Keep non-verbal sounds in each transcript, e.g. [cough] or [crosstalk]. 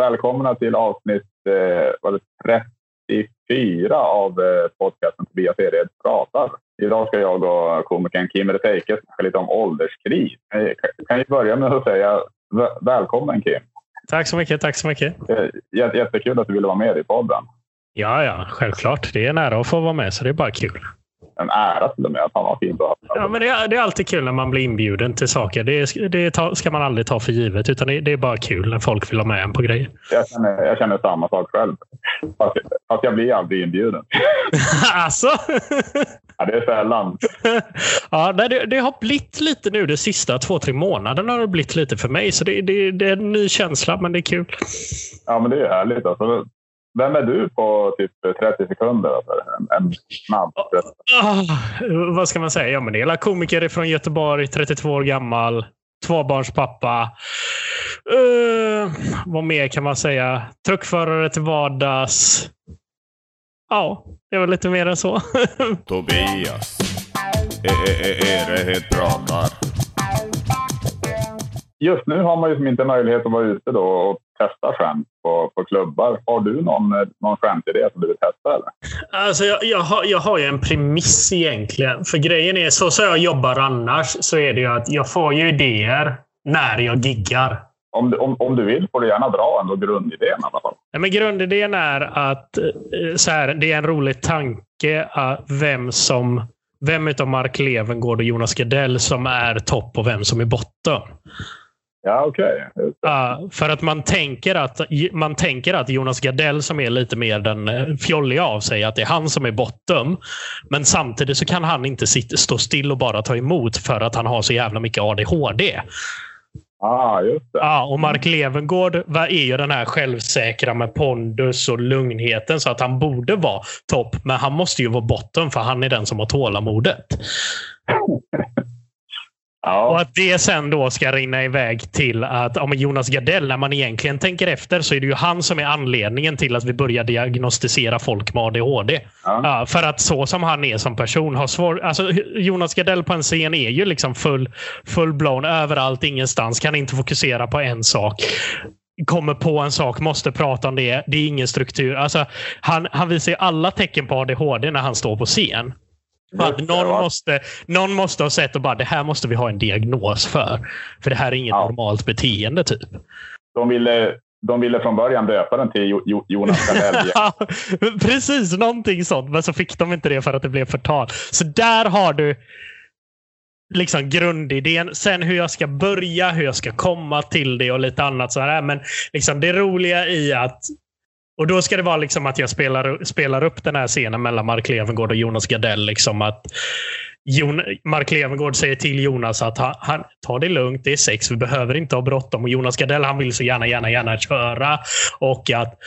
välkomna till avsnitt eh, var det 34 av eh, podcasten Tobias Ered pratar. Idag ska jag och komikern Kim Reteike snacka lite om ålderskris. Eh, kan- ju börja med att säga vä- välkommen Kim. Tack så mycket. Tack så mycket. Eh, jä- Jättekul att du ville vara med i podden. Ja, ja, självklart. Det är en ära att få vara med, så det är bara kul. En ära till och med. Fan vad fint att ha Ja, men det, är, det är alltid kul när man blir inbjuden till saker. Det, det ta, ska man aldrig ta för givet, utan det, det är bara kul när folk vill ha med en på grejer. jag, känner, jag känner samma sak själv. Fast, fast jag blir aldrig inbjuden. [laughs] alltså? Ja, det är sällan. [laughs] ja, det, det har blivit lite nu de sista två, tre månaderna. har det blivit lite för mig. Så det, det, det är en ny känsla, men det är kul. Ja, men det är härligt. Alltså. Vem är du på typ 30 sekunder? Alltså? En, en snabb Ah, vad ska man säga? Ja, men det är komiker från Göteborg, 32 år gammal, tvåbarnspappa. Uh, vad mer kan man säga? Truckförare till vardags. Ja, det var lite mer än så. [laughs] Tobias. E- e- Erehed pratar. Just nu har man ju inte möjlighet att vara ute då och testa skämt på, på klubbar. Har du någon, eh, någon skämtidé som du vill testa? Eller? Alltså, jag, jag, har, jag har ju en premiss egentligen. För grejen är, så som jag jobbar annars, så är det ju att jag får ju idéer när jag giggar. Om, om, om du vill får du gärna dra ändå grundidén i alla fall. Nej, men grundidén är att eh, så här, det är en rolig tanke att vem som vem utav Mark Levengoard och Jonas Gardell som är topp och vem som är botten. Ja, okej. Det. Ja, för att man tänker att, man tänker att Jonas Gardell som är lite mer den eh, fjolliga av sig, att det är han som är botten. Men samtidigt så kan han inte sitta, stå still och bara ta emot för att han har så jävla mycket ADHD. Ah, just det. Ja, och Mark Levengoard va- är ju den här självsäkra med pondus och lugnheten så att han borde vara topp. Men han måste ju vara botten för han är den som har tålamodet. [laughs] Och Ja, att det sen då ska rinna iväg till att ja, Jonas Gardell, när man egentligen tänker efter så är det ju han som är anledningen till att vi börjar diagnostisera folk med ADHD. ja. Ja, för att så som han är som person har svår... Alltså, Jonas Gardell på en scen är ju liksom full, full-blown överallt, ingenstans. Kan inte fokusera på en sak. Kommer på en sak, måste prata om det. Det är ingen struktur. Alltså, han, han visar ju alla tecken på ADHD när han står på scen. Att någon, måste, någon måste ha sett och bara det här måste vi ha en diagnos för. För det här är inget Ja. normalt beteende. typ. De, ville, de ville från början döpa den till jo, jo, Jonas Gardell. [laughs] Precis, någonting sånt. Men så fick de inte det för att det blev förtal. Så där har du liksom grundidén. Sen hur jag ska börja, hur jag ska komma till det och lite annat. Så här. Men liksom det roliga i att och då ska det vara liksom att jag spelar, spelar upp den här scenen mellan Mark Levengård och Jonas Gardell. Liksom att Jon, Mark Levengård säger till Jonas att han, han ta det lugnt, det är sex, vi behöver inte ha bråttom. Och Jonas Gardell han vill så gärna, gärna, gärna köra. Och att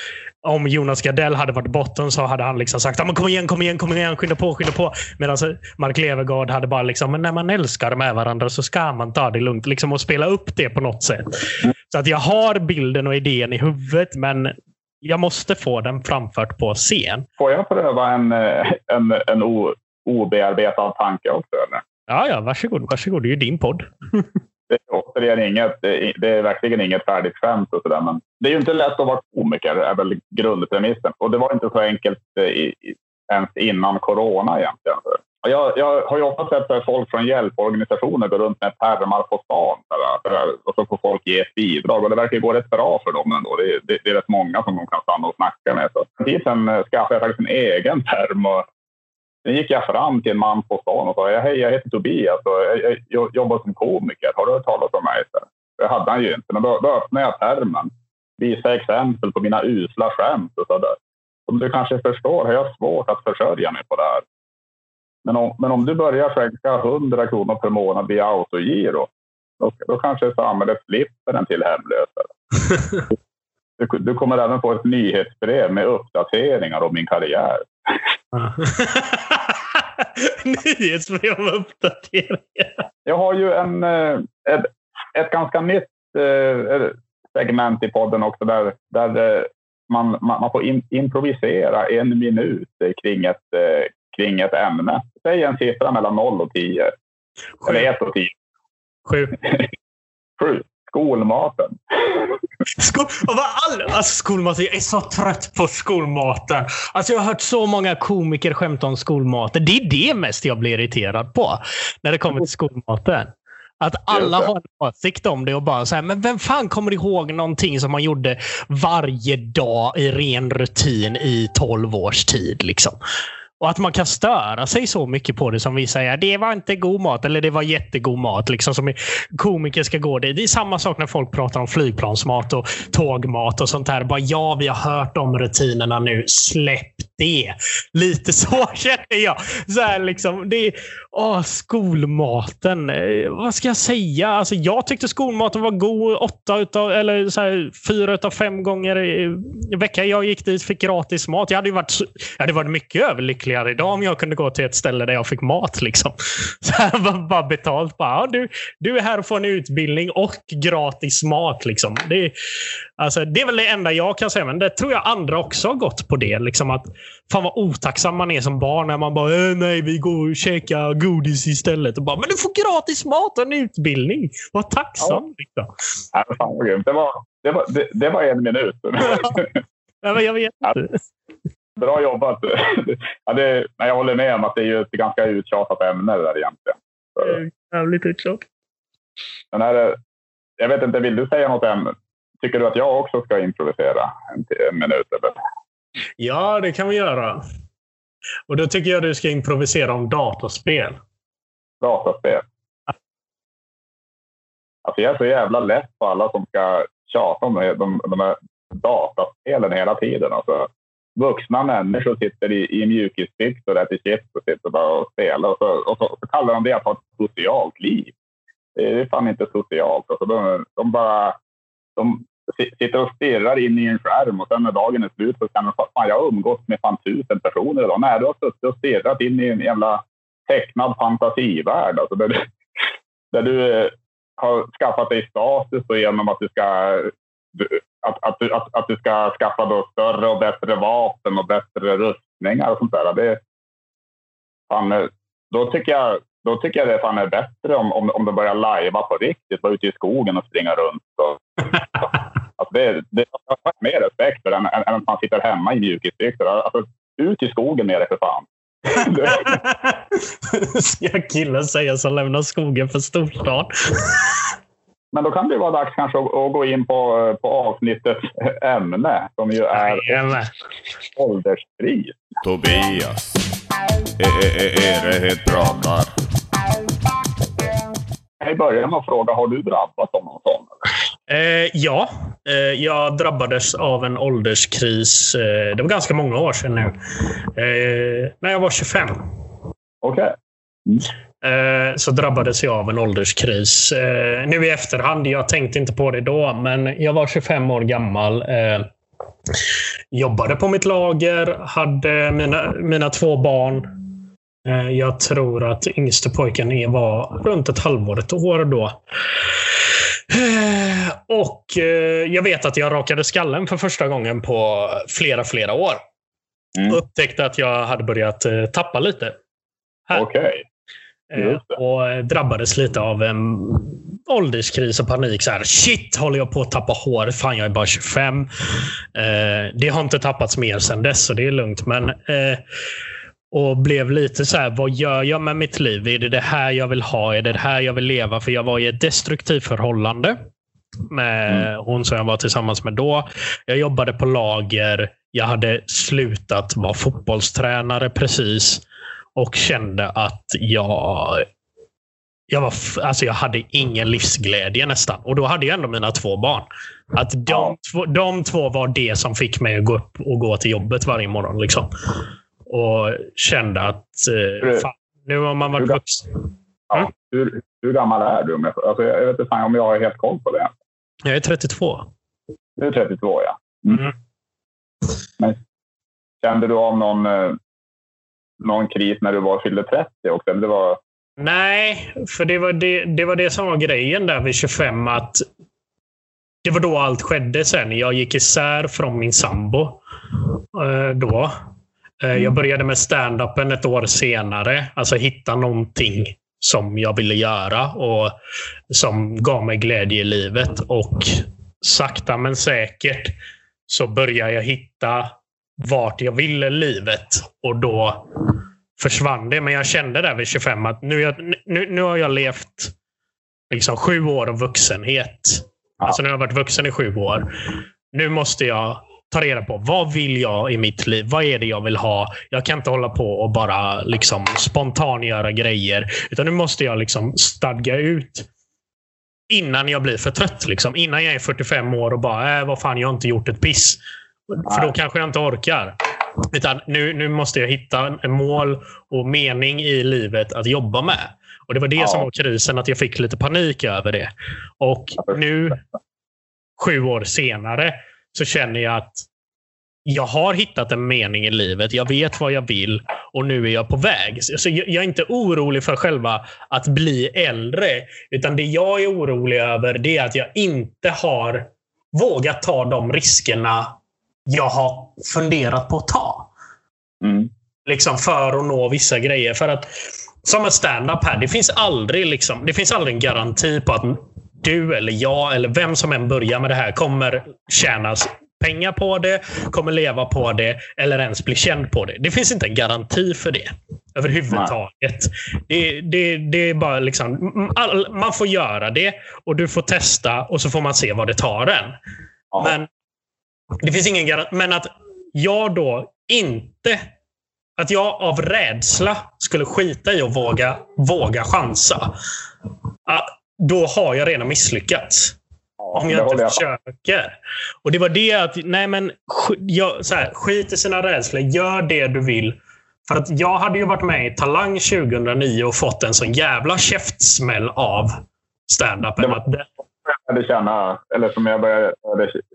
om Jonas Gardell hade varit botten så hade han liksom sagt men kom igen, kom igen, kom igen, skynda på, skynda på. Medan Mark Levengoard hade bara liksom, men när man älskar med varandra så ska man ta det lugnt. Liksom och spela upp det på något sätt. Så att jag har bilden och idén i huvudet, men jag måste få den framfört på scen. Får jag pröva en, eh, en, en o, obearbetad tanke också? Eller? Ja, ja, varsågod, varsågod. Det är ju din podd. [laughs] Det är återigen inget, det är- verkligen inget färdigt skämt och sådär. Men det är ju inte lätt att vara komiker, är väl grundpremissen. Och det var inte så enkelt eh, i, ens innan corona egentligen. Jag, jag har ju ofta sett att folk från hjälporganisationer gå runt med pärmar på stan där, och så får folk ge ett bidrag. Och det verkar gå rätt bra för dem ändå. Det, är- det, det är rätt många som de kan stanna och snacka med. Så för en tid sedan skaffade jag faktiskt en egen pärm. Och Sen gick jag fram till en man på stan och sa hej, jag heter Tobias och jag, jag, jag jobbar som komiker. Har du hört talas om mig? Så Det hade han ju inte. Men då, då öppnade jag pärmen, visade exempel på mina usla skämt och så där. Som du kanske förstår har jag svårt att försörja mig på det här. Men om, men om du börjar skänka 100 kronor per månad via autogiro, då, då kanske samhället slipper en till hemlösare. [laughs] Du, du kommer även få ett nyhetsbrev med uppdateringar om min karriär. [laughs] Nyhetsbrev om uppdateringar. Jag har ju en, eh, ett, ett ganska nytt eh, segment i podden också där, där eh, man, man, man får in, improvisera en minut kring ett, kring ett ämne. Säg en siffra mellan 0 och 10. Eller Sju. 1 och 10. Sju. 7. Skolmaten. Skol, all, alltså skolmaten. Jag är så trött på skolmaten. Alltså jag har hört så många komiker skämta om skolmaten. Det är det mest jag blir irriterad på när det kommer till skolmaten. Att alla har en åsikt om det och bara så här, men vem fan kommer ihåg någonting som man gjorde varje dag i ren rutin i 12 års tid? Liksom. Och att man kan störa sig så mycket på det som vi säger. Det var inte god mat eller det var jättegod mat. Liksom, som komiker ska gå det. Det är samma sak när folk pratar om flygplansmat och tågmat och sånt där. Bara ja, vi har hört om rutinerna nu. Släpp det. Lite så [laughs] känner jag. Så här, liksom, det åh, skolmaten. Eh, vad ska jag säga? Alltså, jag tyckte skolmaten var god åtta utav, eller så här, fyra av fem gånger i veckan. Jag gick dit och fick gratis mat. Jag hade varit, jag hade varit mycket överlyckligare idag om jag kunde gå till ett ställe där jag fick mat. Liksom. [laughs] Så här, bara betalt. Bara, ja, du, du är här och får en utbildning och gratis mat. Liksom. Det, alltså, det är väl det enda jag kan säga, men det tror jag andra också har gått på det. Liksom att, fan vad otacksam man är som barn när man bara äh, nej, vi går och käkar godis istället. Och bara, men du får gratis mat och en utbildning. Var tacksam. Ja. Liksom. Ja, fan vad. Det var, det, var, det, det var en minut. [laughs] ja, men jag vet inte. Bra jobbat. Ja, det, jag håller med om att det är ju ett ganska uttjatat ämne det där egentligen. Jävligt uttjatat. Men är jag vet inte, vill du säga något ämne? Tycker du att jag också ska improvisera en, minut? Eller? Ja, det kan vi göra. Och då tycker jag du ska improvisera om datorspel. Datorspel? Alltså jag är så jävla less på alla som ska tjata om de, de här dataspelen hela tiden. Alltså, vuxna människor sitter i, i mjukisbyxor och äter chips och sitter bara och spelar. Och så, och så, så kallar de det att ha ett socialt liv. Det är fan inte socialt. Alltså, de, de bara de sitter och stirrar in i en skärm och sen när dagen är slut så kan de fan jag har umgåtts med fan tusen personer idag. Nej, du har suttit och stirrat in i en jävla tecknad fantasivärld. Alltså där, du, där du eh, har skaffat dig status och genom att du ska att, att, du, att, att du ska skaffa då större och bättre vapen och bättre rustningar och sånt där. Det, fan, eh, då, tycker jag, då tycker jag det fan är bättre om, om, om du börjar lajva på riktigt, vara ute i skogen och springa runt. Och, [laughs] alltså det, det har mer respekt för än, än, än att man sitter hemma i mjukisbyxor. Alltså, ut i skogen med det för fan. [laughs] Ska killen säga som lämnar skogen för storstan. Men då kan det vara dags kanske att, att gå in på, på avsnittets ämne som ju är ålderskris. Tobias, är det helt pratar? Jag börjar med att fråga, har du drabbats av någon sån? Eh, ja, eh, jag drabbades av en ålderskris. Eh, det var ganska många år sedan nu. Eh, när jag var 25. Okej. Okay. Mm. Eh, så drabbades jag av en ålderskris. Eh, nu i efterhand, jag tänkte inte på det då, men jag var 25 år gammal. Jobbade på mitt lager, hade mina, mina två barn. Jag tror att yngste pojken var runt ett halvår, ett år då. [sighs] Och jag vet att jag rakade skallen för första gången på flera, flera år. Mm. Upptäckte att jag hade börjat tappa lite. Okej. Okay. Eh, och drabbades lite av en ålderskris och panik. Så här, Shit, håller jag på att tappa hår? Fan, jag är bara 25. Eh, det har inte tappats mer sedan dess, så det är lugnt. Men, eh, och blev lite så här, vad gör jag med mitt liv? Är det det här jag vill ha? Är det det här jag vill leva? För jag var i ett destruktivt förhållande med mm. hon som jag var tillsammans med då. Jag jobbade på lager. Jag hade slutat vara fotbollstränare precis och kände att jag jag, var, alltså jag hade ingen livsglädje nästan. Och då hade jag ändå mina två barn. Att de, ja. två, de två var det som fick mig att gå upp och gå till jobbet varje morgon. Liksom. Och kände att eh, fan, nu har man varit vuxen. Ja, mm? hur, hur gammal är du? Alltså, jag vet inte om jag har helt koll på det. Jag är 32. Du är 32, ja. Mm. Mm. Men kände du av någon eh, någon kris när du var fyllde 30 också? Det var... Nej, för det var det, det var det som var grejen där vid 25. att Det var då allt skedde sen. Jag gick isär från min sambo. Eh, då. Eh, jag mm. började med stand-upen ett år senare. Alltså hitta någonting som jag ville göra och som gav mig glädje i livet. Och sakta men säkert så började jag hitta vart jag ville livet. Och då försvann det. Men jag kände där vid 25 att nu, jag, nu, nu har jag levt liksom sju år av vuxenhet. Alltså nu har jag varit vuxen i sju år. Nu måste jag ta reda på vad vill jag i mitt liv? Vad är det jag vill ha? Jag kan inte hålla på och bara liksom spontangöra grejer. Utan nu måste jag liksom stadga ut innan jag blir för trött. Liksom. Innan jag är 45 år och bara, äh, vad fan, jag har inte gjort ett piss. För då kanske jag inte orkar. Utan nu, nu måste jag hitta en mål och mening i livet att jobba med. Och Det var det Ja. som var krisen, att jag fick lite panik över det. Och nu, sju år senare, så känner jag att jag har hittat en mening i livet. Jag vet vad jag vill och nu är jag på väg. Så jag jag är inte orolig för själva att bli äldre. Utan det jag är orolig över det är att jag inte har vågat ta de riskerna jag har funderat på att ta. Mm. Liksom för att nå vissa grejer. För att som en stand-up här, det finns aldrig liksom, det finns aldrig en garanti på att du eller jag eller vem som än börjar med det här kommer tjäna pengar på det, kommer leva på det eller ens bli känd på det. Det finns inte en garanti för det överhuvudtaget. Det, det, det är bara liksom, all, man får göra det och du får testa och så får man se vad det tar en. Ja. Men det finns ingen garanti. Men att jag då inte... Att jag av rädsla skulle skita i att våga, våga chansa. Då har jag redan misslyckats. Ja, Om jag inte jag försöker. Och det var det att, nej men, jag, så här, skit i sina rädslor. Gör det du vill. För att jag hade ju varit med i Talang 2009 och fått en sån jävla käftsmäll av stand-upen. Det det, började känna, eller som jag började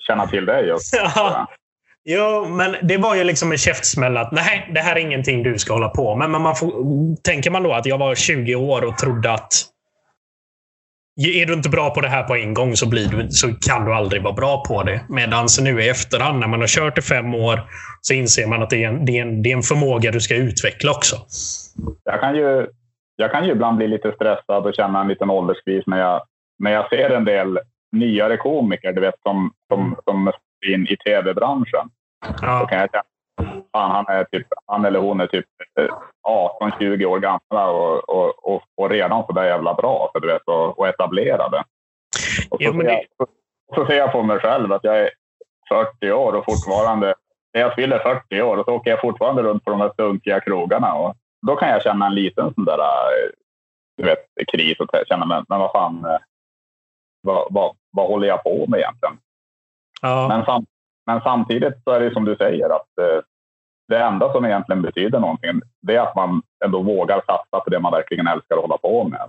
känna till dig just. [laughs] Ja. Jo, men det var ju liksom en käftsmäll att nej, det här är ingenting du ska hålla på med. Men man får, tänker man då att jag var 20 år och trodde att är du inte bra på det här på en gång så, blir du, så kan du aldrig vara bra på det. Medan nu i efterhand, när man har kört i fem år, så inser man att det är en, det är en, det är en förmåga du ska utveckla också. Jag kan, ju, jag kan ju ibland bli lite stressad och känna en liten ålderskris när jag, när jag ser en del nyare komiker du vet, som, som, som är in i tv-branschen. Då Ja, kan jag känna fan, han, är typ, han eller hon är typ 18-20 år gamla och, och, och, och redan så där jävla bra så du vet, och, och etablerade. Och så, Jo, men ser det- jag, så, ser jag på mig själv att jag är 40 år och fortfarande, när jag fyller 40 år och så åker jag fortfarande runt på de här stunkiga krogarna. Och då kan jag känna en liten sån där eh, du vet, kris och känna, men, men vad fan, eh, vad, vad, vad håller jag på med egentligen? ja. Men, sam, men samtidigt så är det som du säger att eh, det enda som egentligen betyder någonting det är att man ändå vågar satsa på det man verkligen älskar att hålla på med.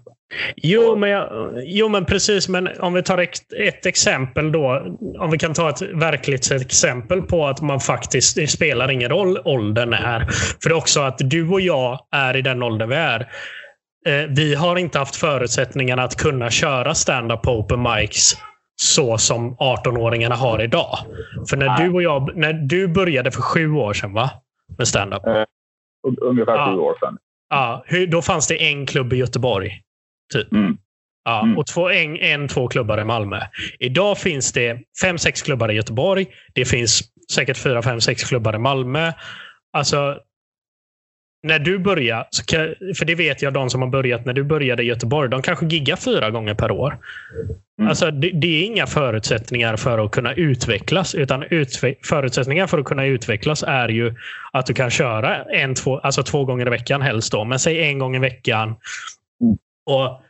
Jo men, jag, jo, men precis. Men om vi tar ett, ett exempel då. Om vi kan ta ett verkligt exempel på att man faktiskt, det spelar ingen roll åldern är. För det är också att du och jag är i den åldern vi är. Eh, vi har inte haft förutsättningarna att kunna köra stand-up på open mics så som 18-åringarna har idag. För när du och jag, när du började för sju år sedan va? Med stand-up. Un- Ungefär Ja. sju år sedan. Ja, då fanns det en klubb i Göteborg. Typ. Mm. Ja, Mm. och två, en, en, två klubbar i Malmö. Idag finns det fem, sex klubbar i Göteborg. Det finns säkert fyra, fem, sex klubbar i Malmö. Alltså, när du börjar, kan, för det vet jag de som har börjat när du började i Göteborg, de kanske giggar fyra gånger per år. Mm. Alltså, det, det är inga förutsättningar för att kunna utvecklas. Utan utve förutsättningar för att kunna utvecklas är ju att du kan köra en, två, alltså två gånger i veckan helst. Då, men säg en gång i veckan. Mm. Och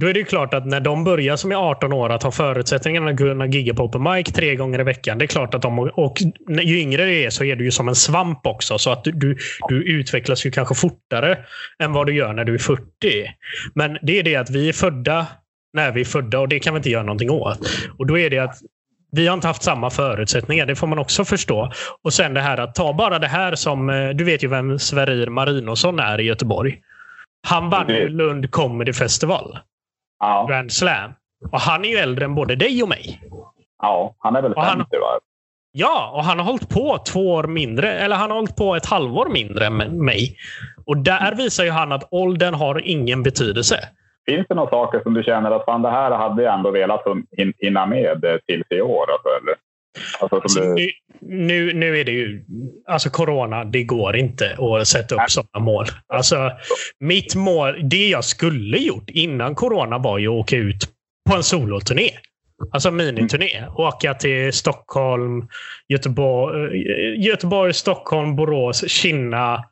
då är det ju klart att när de börjar som är 18 år att ha förutsättningarna att kunna gigga på open mic tre gånger i veckan. Det är klart att de, och ju yngre du är så är du ju som en svamp också. Så att du, du, du utvecklas ju kanske fortare än vad du gör när du är 40. Men det är det att vi är födda när vi är födda och det kan vi inte göra någonting åt. Och då är det att vi har inte haft samma förutsättningar. Det får man också förstå. Och sen det här att ta bara det här som, eh, du vet ju vem Sverrir Marinosson är i Göteborg. Han vann ju. Lund Comedy Festival. Ja, Grand Slam. Och han är ju äldre än både dig och mig. ja, han är väl Och han- 50 va? Ja, och han har hållit på två år mindre. Eller han har hållit på ett halvår mindre än mig. Och där visar ju han att åldern har ingen betydelse. Finns det några saker som du känner att fan, det här hade jag ändå velat hinna med eh, tills i år? Alltså, eller? Alltså, alltså, du... nu, nu, är det ju... Alltså corona, det går inte att sätta upp sådana mål. Alltså, mitt mål, det jag skulle gjort innan corona var ju att åka ut på en soloturné. Alltså miniturné. Mm. Åka till Stockholm, Göteborg, eh, Göteborg Stockholm, Borås, Kinna,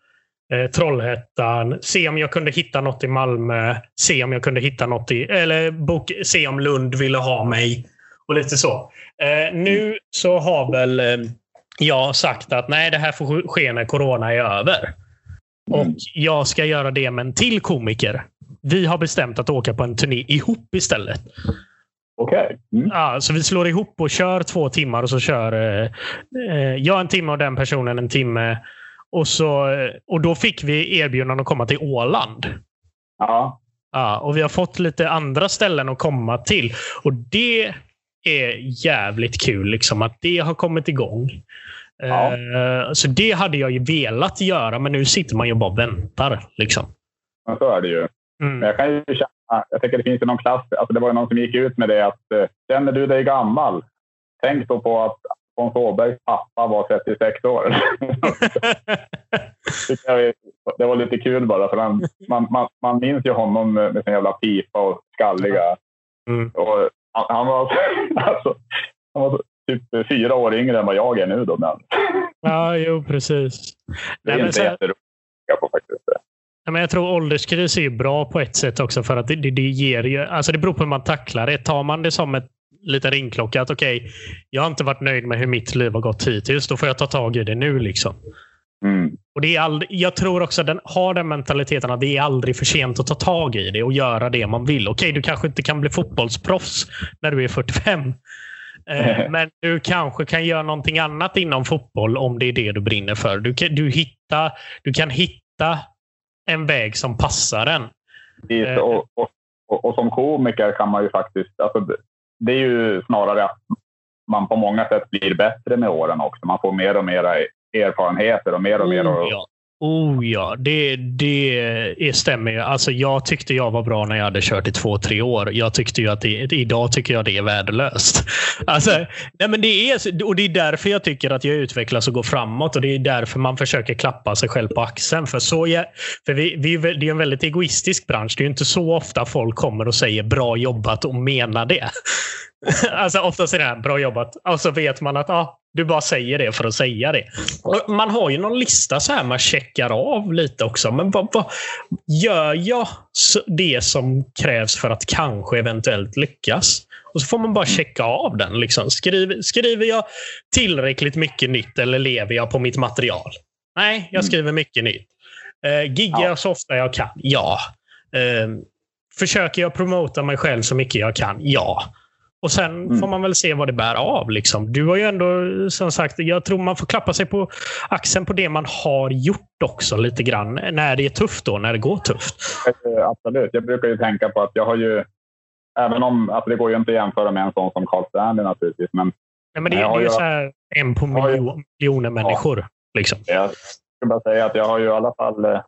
eh, Trollhättan. Se om jag kunde hitta något i Malmö. Se om jag kunde hitta något i... Eller bok, se om Lund ville ha mig. Och lite så. Eh, nu så har väl eh, jag sagt att nej, det här får ske när corona är över. Och mm. jag ska göra det med en till komiker. Vi har bestämt att åka på en turné ihop istället. Okej. Okay. Mm. Ja, så vi slår ihop och kör två timmar och så kör eh, eh, jag en timme och den personen en timme. Och, så, eh, och då fick vi erbjudande att komma till Åland. Ja. ja. Och vi har fått lite andra ställen att komma till. Och det är jävligt kul liksom att det har kommit igång. Ja. Uh, så det hade jag ju velat göra, men nu sitter man ju bara och väntar. Liksom. Ja, så är det ju. Mm. Men jag kan ju känna, jag tänker det finns ju någon klass, alltså det var ju någon som gick ut med det att uh, känner du dig gammal? Tänk då på att Alfons Åbergs pappa var 36 år. [laughs] det var lite kul bara, för man, man, man, man minns ju honom med sin jävla pipa och skalliga. Mm. Och han, var, [laughs] alltså, han var typ fyra år yngre än vad jag är nu. Då, men. Ja, jo precis. Det är Nej, inte jätteroligt på faktiskt. men jag tror ålderskris är bra på ett sätt också för att det, det, det ger ju, alltså det beror på hur man tacklar det. Tar man det som ett liten ringklocka att okej, okay, jag har inte varit nöjd med hur mitt liv har gått hittills. Då får jag ta tag i det nu. liksom. Mm. Och det är aldrig, jag tror också att den har den mentaliteten att det är aldrig för sent att ta tag i det och göra det man vill. Okej, du kanske inte kan bli fotbollsproffs när du är 45. Eh, [laughs] men du kanske kan göra någonting annat inom fotboll om det är det du brinner för. Du kan, du hitta, du kan hitta en väg som passar en. Eh. Och, och, och, och, som komiker kan man ju faktiskt... Alltså, det är ju snarare att man på många sätt blir bättre med åren också. Man får mer och mer erfarenheter och mer och mer. Oh, ja. Oh ja, det, det stämmer ju. Alltså, jag tyckte jag var bra när jag hade kört i två, tre år. Jag tyckte ju att det, idag tycker jag det är värdelöst. [laughs] Alltså, nej men det är, och det är därför jag tycker att jag utvecklas och går framåt. och Det är därför man försöker klappa sig själv på axeln. För, så jag, för vi, vi, det är en väldigt egoistisk bransch. Det är inte så ofta folk kommer och säger bra jobbat och menar det. [laughs] alltså oftast är det här, bra jobbat. Och så vet man att ah, du bara säger det för att säga det. Och man har ju någon lista så här man checkar av lite också. Men vad, vad gör jag det som krävs för att kanske eventuellt lyckas? Och så får man bara checka av den. Liksom. Skriver, skriver jag tillräckligt mycket nytt eller lever jag på mitt material? Nej, jag skriver mycket nytt. Eh, giggar jag så ofta jag kan? Ja. Eh, försöker jag promota mig själv så mycket jag kan? Ja. Och sen mm. får man väl se vad det bär av. Liksom. Du har ju ändå, som sagt, jag tror man får klappa sig på axeln på det man har gjort också lite grann. När det är tufft då, när det går tufft. Eh, absolut. Jag brukar ju tänka på att jag har ju, även om, alltså det går ju inte att jämföra med en sån som Carl Stanley naturligtvis, men Nej, men det, är ju så här en på miljon, miljoner människor. Ja. Liksom. Jag ska bara säga att jag har ju i alla fall... Eh,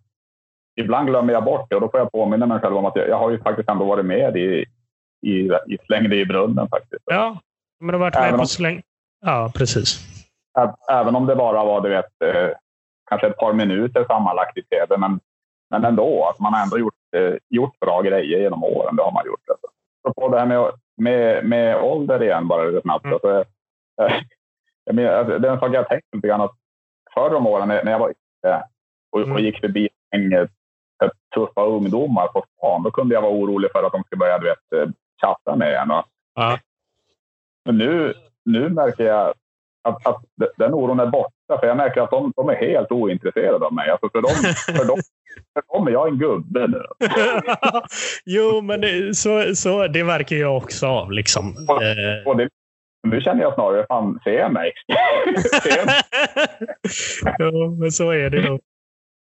ibland glömmer jag bort det och då får jag påminna mig själv om att jag, jag har ju faktiskt ändå varit med i, i, i slängde i brunnen faktiskt. Ja, men har varit med på släng... Ja, precis. Även om det bara var du vet, eh, kanske ett par minuter sammanlagt i tv, men, men ändå. Att man har ändå gjort, eh, gjort bra grejer genom åren. Det har man gjort. Alltså. Så på det här med, med, med ålder igen, bara lite snabbt. Mm. Alltså, [laughs] jag menar, alltså, det är en sak jag tänkt lite grann att förr om åren när jag var och, och mm. gick förbi en tuffa ungdomar på stan, då kunde jag vara orolig för att de skulle börja du vet, chatta med en. Ja. Men nu, nu märker jag att, att den oron är borta. För jag märker att de, de är helt ointresserade av mig. Alltså för, dem, för, dem, för dem är jag en gubbe nu. [laughs] jo, men det, så, så, det verkar jag också av. Liksom. Och, och det, nu känner jag snarare, fan, se mig. [laughs] se mig. [laughs] ja, men så är det nog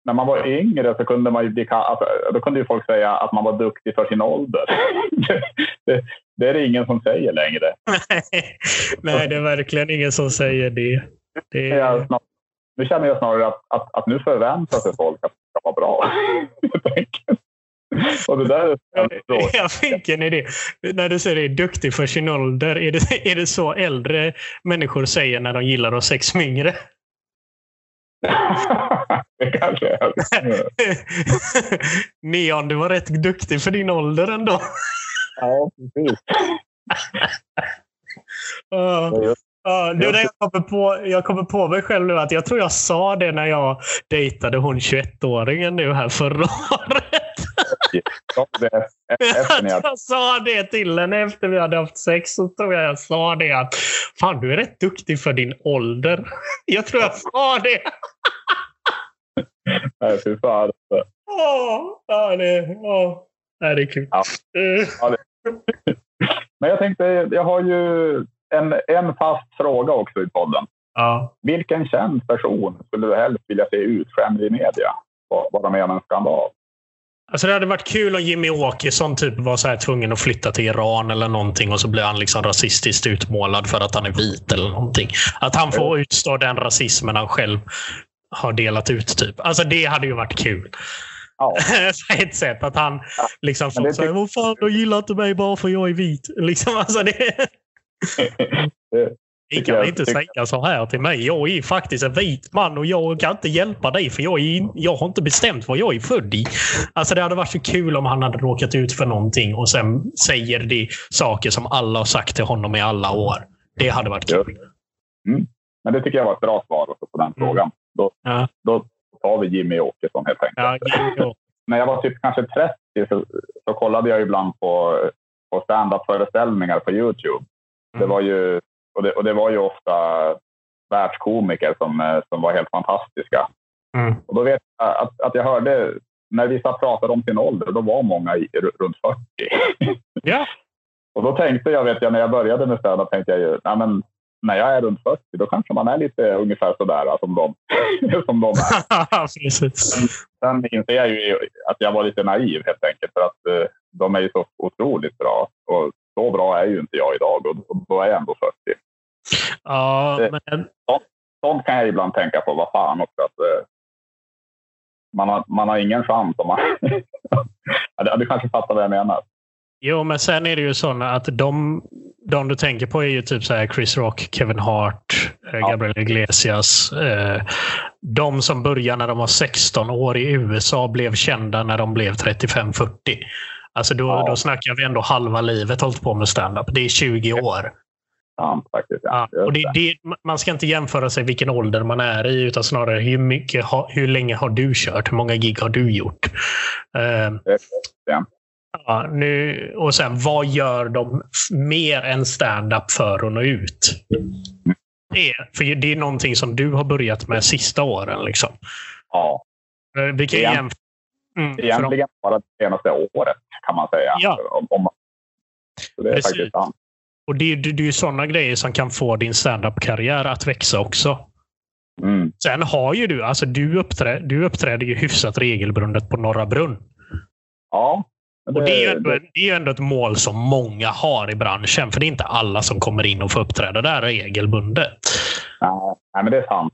när man var yngre så kunde man ju, alltså, då kunde ju folk säga att man var duktig för sin ålder. [laughs] det, det är det ingen som säger längre. [laughs] Nej, det är verkligen ingen som säger det. det är... Jag snar, nu känner jag snarare att, att, att nu förväntar sig folk att det ska vara bra. [laughs] Och det där är. Jag fick en idé. När du säger att du är duktig för sin ålder, är det, är det så äldre människor säger när de gillar att ha sex med yngre? [laughs] det kanske är. [laughs] Neon, du var rätt duktig för din ålder ändå. [laughs] Ja, precis. Uh, uh, du, jag, kommer på, jag kommer på mig själv nu att jag tror jag sa det när jag dejtade hon 21-åringen nu här förra året. jag sa det till henne efter vi hade haft sex. Så tror jag jag sa det att Fan, du är rätt duktig för din ålder. Jag tror jag sa det. [laughs] Nej, fy fan. Åh, ja, det. Nej, det är kul. Ja. Ja, det. Men jag tänkte, jag har ju en, en fast fråga också i podden. Ja. Vilken känd person skulle du helst vilja se utskämd i media? Vara med om en skandal? Alltså det hade varit kul om Jimmy Åkesson typ var så här tvungen att flytta till Iran eller någonting och så blir han liksom rasistiskt utmålad för att han är vit eller någonting. Att han får utstå den rasismen han själv har delat ut. typ. Alltså det hade ju varit kul. Ja. [laughs] ett sätt. Att han liksom ja, säger Vad fan, de gillar inte mig bara för jag är vit. [laughs] Liksom, alltså det... Ni kan inte säga så här till mig. Jag är faktiskt en vit man och jag kan inte hjälpa dig för jag, är, jag har inte bestämt vad jag är född i. Alltså Det hade varit så kul om han hade råkat ut för någonting och sen säger det saker som alla har sagt till honom i alla år. Det hade varit kul. Mm. Men det tycker jag var ett bra svar på den mm. frågan. Då, ja. då tar vi Jimmy Åkesson helt enkelt. Ja, När jag var typ kanske 30 så, så kollade jag ibland på, på stand-up-föreställningar på Youtube. Mm. Det var ju och det, och det var ju ofta världskomiker som, eh, som var helt fantastiska. Mm. Och då vet jag att, att jag hörde, när vissa pratade om sin ålder, då var många i, runt 40. Ja. [laughs] och då tänkte jag, vet jag, när jag började med stand tänkte jag ju, nej men när jag är runt 40, då kanske man är lite ungefär sådär som de, [laughs] som de är. [laughs] Sen inser jag ju att jag var lite naiv helt enkelt, för att uh, de är ju så otroligt bra. Och så bra är ju inte jag idag och, och då är jag ändå 40. Ja, men... sånt, sånt kan jag ibland tänka på. Vad fan också. Att, eh, man, har, man har ingen chans om man... [laughs] ja, du kanske fattar vad jag menar. Jo, men sen är det ju så att de, de du tänker på är ju typ så här Chris Rock, Kevin Hart, eh, ja. Gabriel Iglesias. Eh, de som började när de var 16 år i USA blev kända när de blev 35-40. Alltså då, ja. då snackar vi ändå halva livet hållit på med stand-up. Det är 20 år faktiskt. Ja. och det, det, man ska inte jämföra sig vilken ålder man är i utan snarare hur, mycket, hur länge har du kört? Hur många gig har du gjort? Ja. Nu, och sen vad gör de mer än stand-up för att nå ut? Det för det är någonting som du har börjat med sista åren. Liksom. Ja. Uh, vi kan jämföra Mm, Egentligen bara det senaste året kan man säga. Ja. Om, om, det är Precis. faktiskt sant. Och det, det, det är ju sådana grejer som kan få din standup-karriär att växa också. Mm. Sen har ju du, alltså du, uppträ, du uppträder ju hyfsat regelbundet på Norra Brunn. Ja. Det, och det är, ju ändå, det... det är ändå ett mål som många har i branschen. För det är inte alla som kommer in och får uppträda där regelbundet. Nej, men det är sant.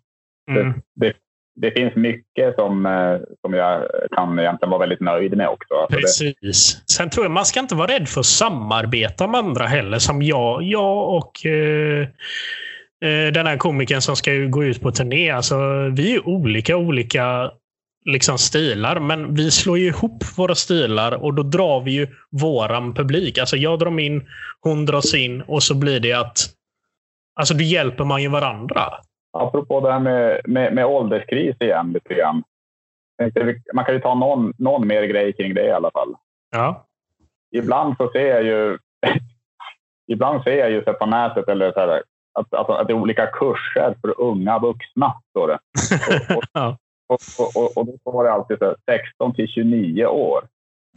Mm. Det, det finns mycket som, eh, som jag kan egentligen vara väldigt nöjd med också. Alltså Precis. Det... Sen tror jag man ska inte vara rädd för att samarbeta med andra heller. Som jag, jag och eh, eh den här komikern som ska gå ut på turné. Alltså, vi är olika, olika liksom stilar, men vi slår ju ihop våra stilar och då drar vi ju våran publik. Alltså jag drar in, hon dras in och så blir det att Alltså, då hjälper man ju varandra apropå det här med, med, med ålderskris igen lite grann. Man kan ju ta någon, någon mer grej kring det i alla fall. Ja. Ibland så ser jag ju [laughs] ibland ser jag ju på nätet eller så här, att, alltså, att det är olika kurser för unga vuxna. Står det. [laughs] Och, och. Och, och, och, då står det alltid så 16 till 29 år.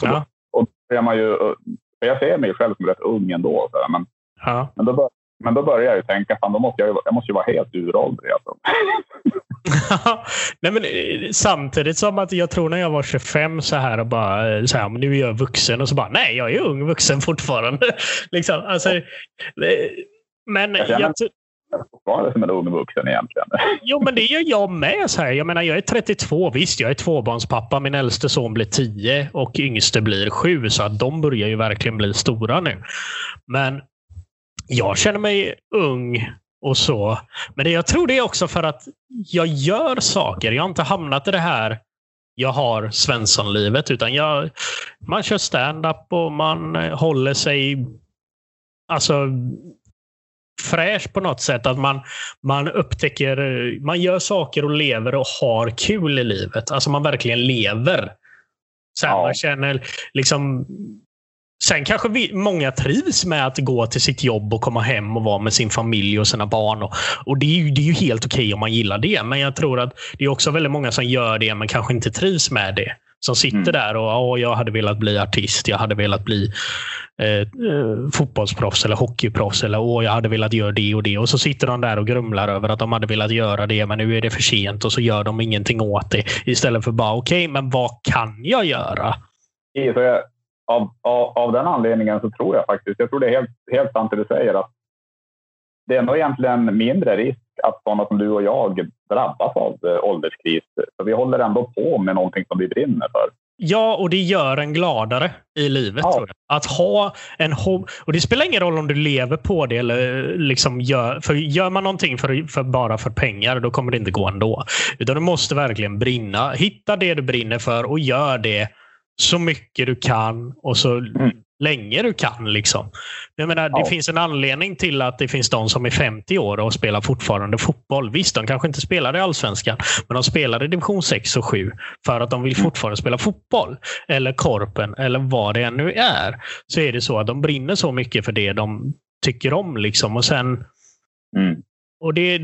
Och, ja. då, och då man ju, jag ser mig själv som rätt ung ändå. Så men, ja. men då, bör, men då börjar jag ju tänka, fan, då måste jag, jag måste ju vara helt uråldrig. Alltså. [laughs] Nej, men, eh, samtidigt som att jag tror när jag var 25 så här och bara eh, så här, men nu är jag vuxen och så bara nej, jag är ung vuxen fortfarande. [laughs] liksom, alltså, eh, men Jag jag, fortfarande som en ung vuxen egentligen. Jo, men det gör jag med. Så här. Jag menar, jag är 32. Visst, jag är tvåbarnspappa. Min äldste son blir 10 och yngste blir 7. Så att de börjar ju verkligen bli stora nu. Men jag känner mig ung och så. Men det, jag tror det är också för att jag gör saker. Jag har inte hamnat i det här jag har Svenssonlivet. Utan jag, man kör stand-up och man håller sig alltså fräsch på något sätt. Att man, man upptäcker, man gör saker och lever och har kul i livet. Alltså man verkligen lever. Sen Ja. man känner liksom Sen kanske vi, många trivs med att gå till sitt jobb och komma hem och vara med sin familj och sina barn. Och, och det, är ju, det är ju helt okej om man gillar det. Men jag tror att det är också väldigt många som gör det men kanske inte trivs med det. Som sitter Mm. där och Åh, jag hade velat bli artist. Jag hade velat bli eh, eh, fotbollsproffs eller hockeyproffs. Eller Åh, jag hade velat göra det och det. Och så sitter de där och grumlar över att de hade velat göra det men nu är det för sent och så gör de ingenting åt det. Istället för bara okej, men vad kan jag göra? Av, av, av den anledningen så tror jag faktiskt, jag tror det är helt, helt sant det du säger, att det är nog egentligen mindre risk att sådana som du och jag drabbas av eh, ålderskris. För vi håller ändå på med någonting som vi brinner för. Ja, och det gör en gladare i livet. Ja. Att ha en hobby. Och det spelar ingen roll om du lever på det eller liksom gör... För gör man någonting för, för, bara för pengar, då kommer det inte gå ändå. Utan du måste verkligen brinna. Hitta det du brinner för och gör det så mycket du kan och så länge du kan. Liksom. Jag menar, Det Ja. finns en anledning till att det finns de som är 50 år och spelar fortfarande fotboll. Visst, de kanske inte spelar i allsvenskan, men de spelar i division 6 och 7 för att de vill fortfarande spela fotboll. Eller korpen, eller vad det än nu är. Så är det så att de brinner så mycket för det de tycker om. Liksom. Och sen Mm. och det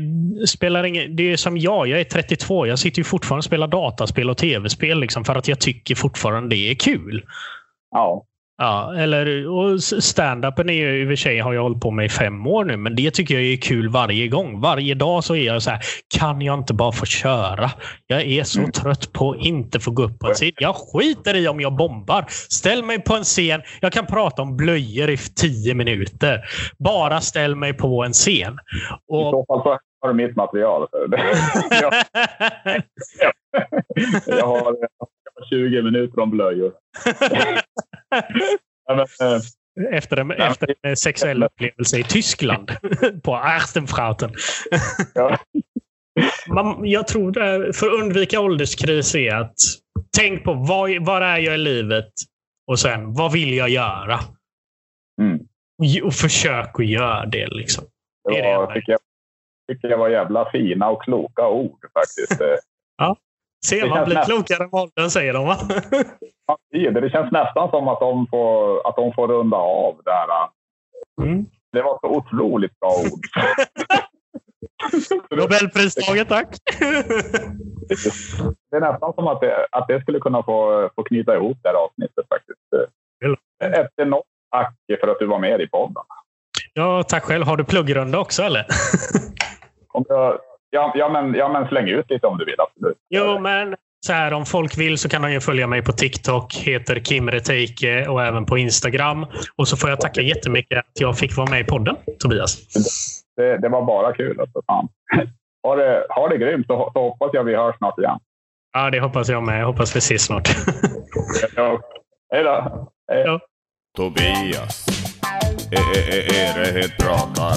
spelar ingen... Det är som jag. Jag är 32. Jag sitter ju fortfarande och spelar dataspel och tv-spel liksom, för att jag tycker fortfarande det är kul. Ja. Ja, eller, och stand-upen är ju, i och för sig har jag hållit på med i fem år nu, men det tycker jag är kul varje gång. Varje dag så är jag så här, kan jag inte bara få köra? Jag är så Mm. trött på att inte få gå upp på en scen. Jag skiter i om jag bombar. Ställ mig på en scen. Jag kan prata om blöjor i tio minuter. Bara ställ mig på en scen. I Och, så fall så har du mitt material. [laughs] [laughs] jag har 20 minuter om blöjor. [laughs] Eh, efter, en, efter en sexuell upplevelse i Tyskland [laughs] på Achtenfrauten. ja. Man, jag tror det, för att undvika ålderskris är att tänk på vad, var är jag i livet och sen vad vill jag göra? Mm. Och, försök att göra det. Liksom. Det det Det var, tycker, jag, tycker jag var jävla fina och kloka ord faktiskt. [laughs] Se, man blir nästan- klokare med åldern, säger de. Va? [laughs] det det känns nästan som att de får, att de får runda av där. Mm. Det var så otroligt bra ord. [laughs] Nobelpristaget, tack. [laughs] Det är nästan som att det, att det skulle kunna få, få knyta ihop det här avsnittet faktiskt. Efter något tack för att du var med i podden. ja, tack själv. Har du pluggrunda också, eller? Om jag, ja, ja, men, ja, men släng ut lite om du vill. Absolut. Jo, men så här, om folk vill så kan de ju följa mig på TikTok. Heter Kim Reteike och även på Instagram. Och så får jag tacka jättemycket att jag fick vara med i podden, Tobias. Det, det var bara kul. Alltså, fan. [laughs] Ha, det, ha det grymt så, så hoppas jag vi hörs snart igen. Ja, det hoppas jag med. Jag hoppas vi ses snart. [laughs] Ja. Hej då! Hej. Ja. Tobias. E- e- e- Erehet pratar.